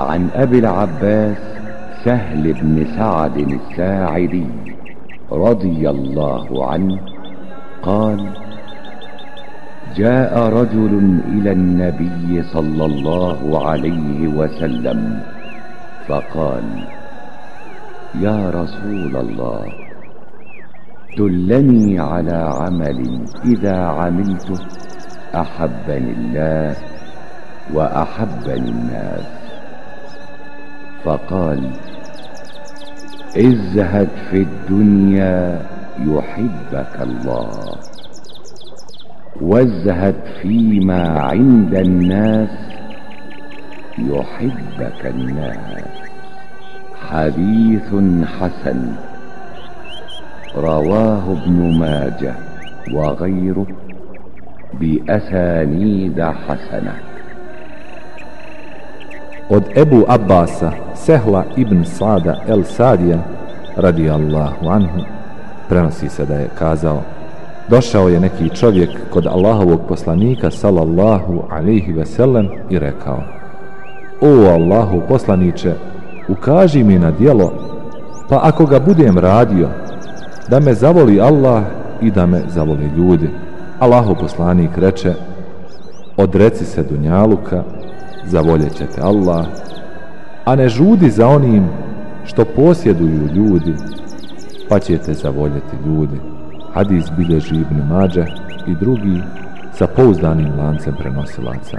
عن أبي العباس سهل بن سعد الساعدي رضي الله عنه قال جاء رجل إلى النبي صلى الله عليه وسلم فقال يا رسول الله دلني على عمل إذا عملته أحبني الله وأحبني الناس. فقال ازهد في الدنيا يحبك الله وازهد فيما عند الناس يحبك الناس. حديث حسن. رواه ابن ماجه وغيره بأسانيد حسنة. Od Ebu Abbasa, Sehla ibn Sada el Sadija, radi Allahu anhu, prenosi se da je kazao Došao je neki čovjek kod Allahovog poslanika sallallahu alaihi ve sellem i rekao O Allahu poslaniće, ukaži mi na dijelo, pa ako ga budem radio, da me zavoli Allah i da me zavoli ljudi. Allahu poslanik reče, odreci se dunjaluka, zavoljet ćete Allah, a ne žudi za onim što posjeduju ljudi, pa ćete zavoljeti ljudi. Hadis bilježi Ibn Mađe i drugi sa pouzdanim lancem prenosilaca.